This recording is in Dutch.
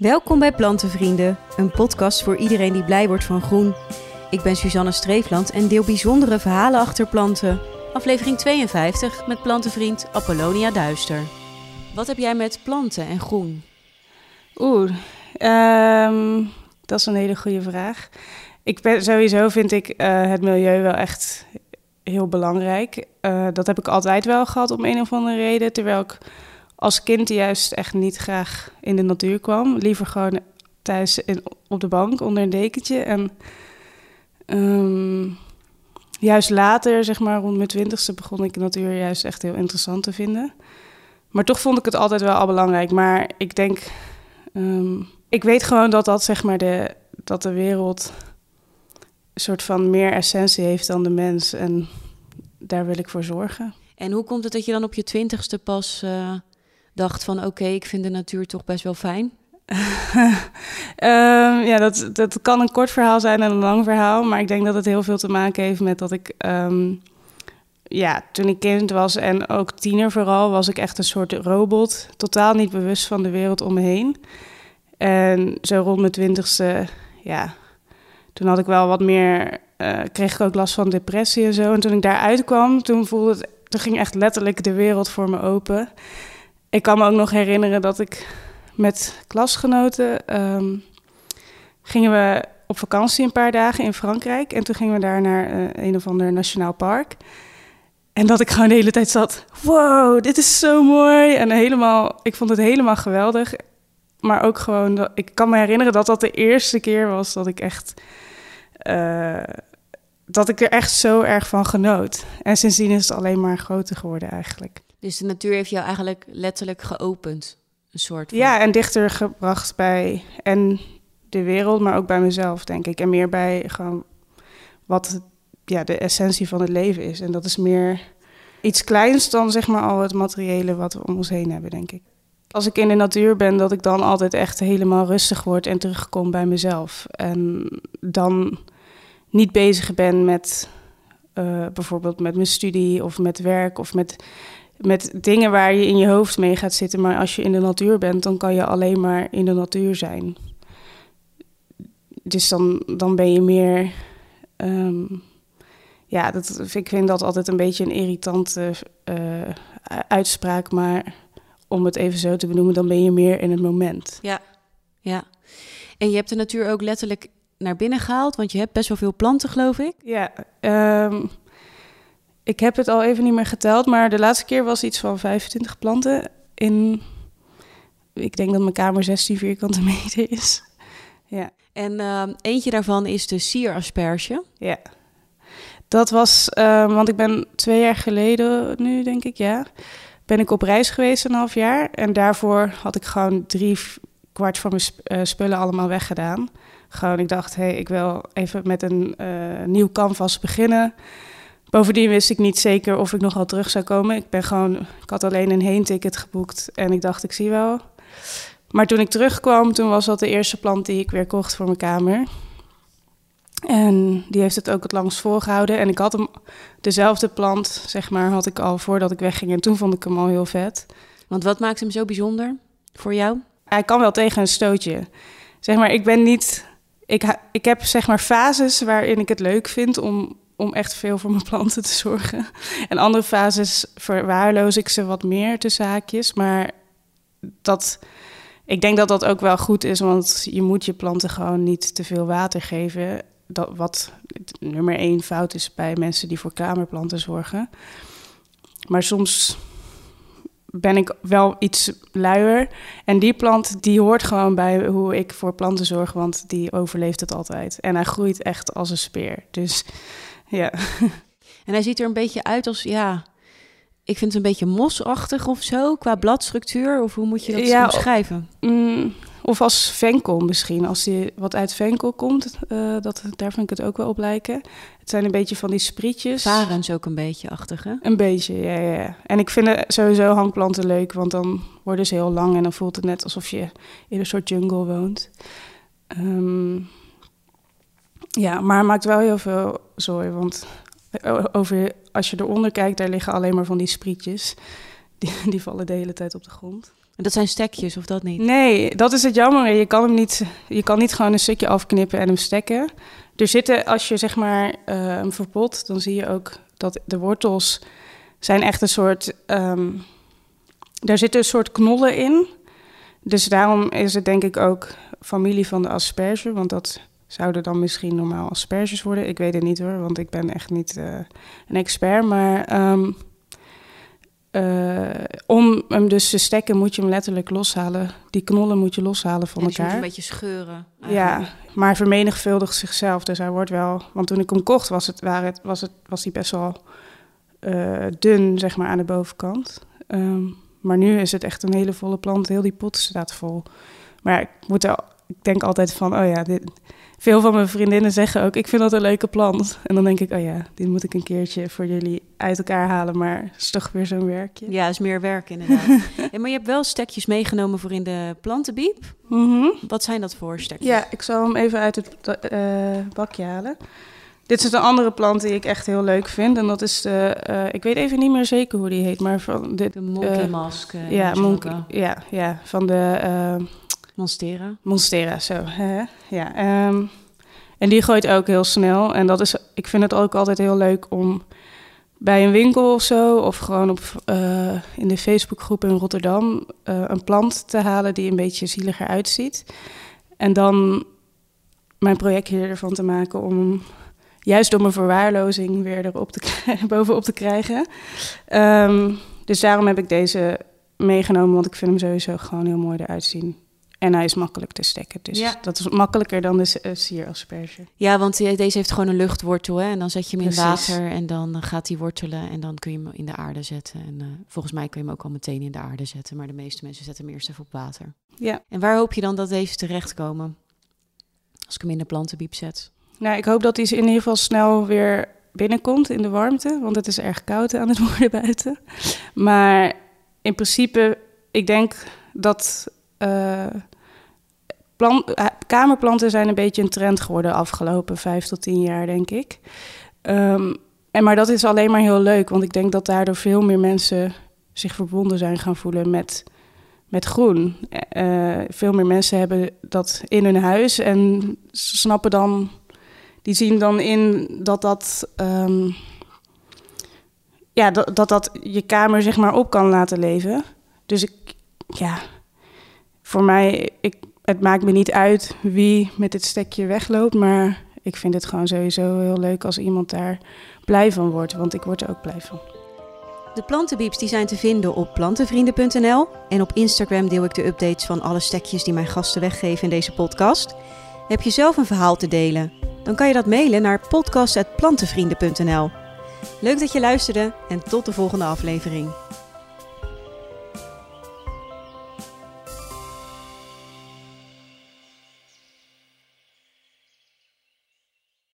Welkom bij Plantenvrienden, een podcast voor iedereen die blij wordt van groen. Ik ben Suzanne Streefland en deel bijzondere verhalen achter planten. Aflevering 52 met plantenvriend Apollonia Duister. Wat heb jij met planten en groen? Oeh, ehm, dat is een hele goede vraag. Ik ben, sowieso vind ik eh, het milieu wel echt heel belangrijk. Eh, dat heb ik altijd wel gehad om een of andere reden. Terwijl ik als kind juist echt niet graag in de natuur kwam. Liever gewoon thuis in, op de bank onder een dekentje. En ehm, juist later, zeg maar rond mijn twintigste, begon ik de natuur juist echt heel interessant te vinden. Maar toch vond ik het altijd wel al belangrijk. Maar ik denk, ehm, ik weet gewoon dat dat zeg maar de, dat de wereld een soort van meer essentie heeft dan de mens. En daar wil ik voor zorgen. En hoe komt het dat je dan op je twintigste pas uh, dacht van oké, ik vind de natuur toch best wel fijn? um, ja, dat, dat kan een kort verhaal zijn en een lang verhaal. Maar ik denk dat het heel veel te maken heeft met dat ik... Um, ja, toen ik kind was en ook tiener vooral, was ik echt een soort robot. Totaal niet bewust van de wereld om me heen. En zo rond mijn twintigste, ja, toen had ik wel wat meer, uh, kreeg ik ook last van depressie en zo. En toen ik daaruit kwam, toen voelde het, toen ging echt letterlijk de wereld voor me open. Ik kan me ook nog herinneren dat ik met klasgenoten um, gingen we op vakantie een paar dagen in Frankrijk. En toen gingen we daar naar uh, een of ander nationaal park. En dat ik gewoon de hele tijd zat, wow, dit is zo mooi. En helemaal, ik vond het helemaal geweldig. Maar ook gewoon, dat, ik kan me herinneren dat dat de eerste keer was dat ik echt... Uh, dat ik er echt zo erg van genoot. En sindsdien is het alleen maar groter geworden eigenlijk. Dus de natuur heeft jou eigenlijk letterlijk geopend? Een soort van... Ja, en dichter gebracht bij en de wereld, maar ook bij mezelf, denk ik. En meer bij gewoon wat ja, de essentie van het leven is. En dat is meer iets kleins dan zeg maar al het materiële wat we om ons heen hebben, denk ik. Als ik in de natuur ben, dat ik dan altijd echt helemaal rustig word en terugkom bij mezelf. En dan niet bezig ben met uh, bijvoorbeeld met mijn studie of met werk of met, met dingen waar je in je hoofd mee gaat zitten. Maar als je in de natuur bent, dan kan je alleen maar in de natuur zijn. Dus dan, dan ben je meer. Um, ja, dat, ik vind dat altijd een beetje een irritante uh, uitspraak. Maar om het even zo te benoemen, dan ben je meer in het moment. Ja, ja. En je hebt de natuur ook letterlijk naar binnen gehaald, want je hebt best wel veel planten, geloof ik. Ja, um, ik heb het al even niet meer geteld, maar de laatste keer was iets van 25 planten in. Ik denk dat mijn kamer 16 vierkante meter is. Ja. En uh, eentje daarvan is de sierasperge. Ja. Dat was, uh, want ik ben twee jaar geleden nu, denk ik, ja, ben ik op reis geweest een half jaar. En daarvoor had ik gewoon drie kwart van mijn sp uh, spullen allemaal weggedaan. Gewoon, ik dacht, hé, hey, ik wil even met een uh, nieuw canvas beginnen. Bovendien wist ik niet zeker of ik nogal terug zou komen. Ik ben gewoon, ik had alleen een heen-ticket geboekt en ik dacht, ik zie wel. Maar toen ik terugkwam, toen was dat de eerste plant die ik weer kocht voor mijn kamer. En die heeft het ook het langst volgehouden. En ik had hem, dezelfde plant, zeg maar, had ik al voordat ik wegging. En toen vond ik hem al heel vet. Want wat maakt hem zo bijzonder voor jou? Hij kan wel tegen een stootje. Zeg maar, ik ben niet... Ik, ik heb zeg maar fases waarin ik het leuk vind om, om echt veel voor mijn planten te zorgen. En andere fases verwaarloos ik ze wat meer tussen haakjes. Maar dat, ik denk dat dat ook wel goed is, want je moet je planten gewoon niet te veel water geven. Dat, wat nummer één fout is bij mensen die voor kamerplanten zorgen. Maar soms ben ik wel iets luier. En die plant, die hoort gewoon bij hoe ik voor planten zorg, want die overleeft het altijd. En hij groeit echt als een speer. Dus ja. En hij ziet er een beetje uit als, ja, ik vind het een beetje mosachtig of zo, qua bladstructuur. Of hoe moet je dat ja, omschrijven? Mm, of als venkel misschien, als die wat uit venkel komt. Uh, dat, daar vind ik het ook wel op lijken. Het zijn een beetje van die sprietjes. Varens ook een beetje achtig, hè? Een beetje, ja, ja. En ik vind sowieso hangplanten leuk, want dan worden ze heel lang... en dan voelt het net alsof je in een soort jungle woont. Um, ja, maar het maakt wel heel veel zooi, want over, als je eronder kijkt, daar liggen alleen maar van die sprietjes. Die, die vallen de hele tijd op de grond. Dat zijn stekjes of dat niet? Nee, dat is het jammer. Je kan hem niet, je kan niet gewoon een stukje afknippen en hem stekken. Er zitten, als je zeg maar uh, hem verpot, dan zie je ook dat de wortels zijn echt een soort. Um, daar zitten een soort knollen in. Dus daarom is het denk ik ook familie van de asperge. Want dat zouden dan misschien normaal asperges worden. Ik weet het niet hoor, want ik ben echt niet uh, een expert. Maar um, uh, om hem dus te stekken moet je hem letterlijk loshalen. Die knollen moet je loshalen van ja, dus elkaar. een beetje scheuren. Eigenlijk. Ja, maar vermenigvuldigt zichzelf. Dus hij wordt wel... Want toen ik hem kocht was, het, waar het, was, het, was hij best wel uh, dun, zeg maar, aan de bovenkant. Um, maar nu is het echt een hele volle plant. Heel die pot staat vol. Maar ik, moet er, ik denk altijd van, oh ja, dit, veel van mijn vriendinnen zeggen ook, ik vind dat een leuke plant. En dan denk ik, oh ja, die moet ik een keertje voor jullie uit elkaar halen. Maar het is toch weer zo'n werkje. Ja, is meer werk inderdaad. ja, maar je hebt wel stekjes meegenomen voor in de plantenbiep. Mm -hmm. Wat zijn dat voor stekjes? Ja, ik zal hem even uit het uh, bakje halen. Dit is een andere plant die ik echt heel leuk vind. En dat is de, uh, ik weet even niet meer zeker hoe die heet, maar van de... De monkey mask. Uh, ja, monkey, ja, ja, van de... Monstera. Monstera, zo. Hè? Ja, um, en die gooit ook heel snel. En dat is, ik vind het ook altijd heel leuk om bij een winkel of zo, of gewoon op, uh, in de Facebookgroep in Rotterdam, uh, een plant te halen die een beetje zieliger uitziet. En dan mijn project ervan te maken om juist door mijn verwaarlozing weer erop te bovenop te krijgen. Um, dus daarom heb ik deze meegenomen, want ik vind hem sowieso gewoon heel mooi eruit zien. En hij is makkelijk te stekken. Dus ja. dat is makkelijker dan de uh, sierasperge. Ja, want deze heeft gewoon een luchtwortel. Hè? En dan zet je hem in Precies. water en dan gaat hij wortelen. En dan kun je hem in de aarde zetten. En uh, volgens mij kun je hem ook al meteen in de aarde zetten. Maar de meeste mensen zetten hem eerst even op water. Ja. En waar hoop je dan dat deze terechtkomen? Als ik hem in de plantenbiep zet. Nou, ik hoop dat hij in ieder geval snel weer binnenkomt in de warmte. Want het is erg koud aan het worden buiten. Maar in principe, ik denk dat... Uh, Plant, kamerplanten zijn een beetje een trend geworden de afgelopen vijf tot tien jaar, denk ik. Um, en, maar dat is alleen maar heel leuk, want ik denk dat daardoor veel meer mensen zich verbonden zijn gaan voelen met, met groen. Uh, veel meer mensen hebben dat in hun huis en snappen dan, die zien dan in dat dat, um, ja, dat, dat dat je kamer zeg maar op kan laten leven. Dus ik, ja, voor mij, ik, het maakt me niet uit wie met dit stekje wegloopt, maar ik vind het gewoon sowieso heel leuk als iemand daar blij van wordt, want ik word er ook blij van. De plantenbieps die zijn te vinden op plantenvrienden.nl en op Instagram deel ik de updates van alle stekjes die mijn gasten weggeven in deze podcast. Heb je zelf een verhaal te delen? Dan kan je dat mailen naar podcast.plantenvrienden.nl. Leuk dat je luisterde en tot de volgende aflevering.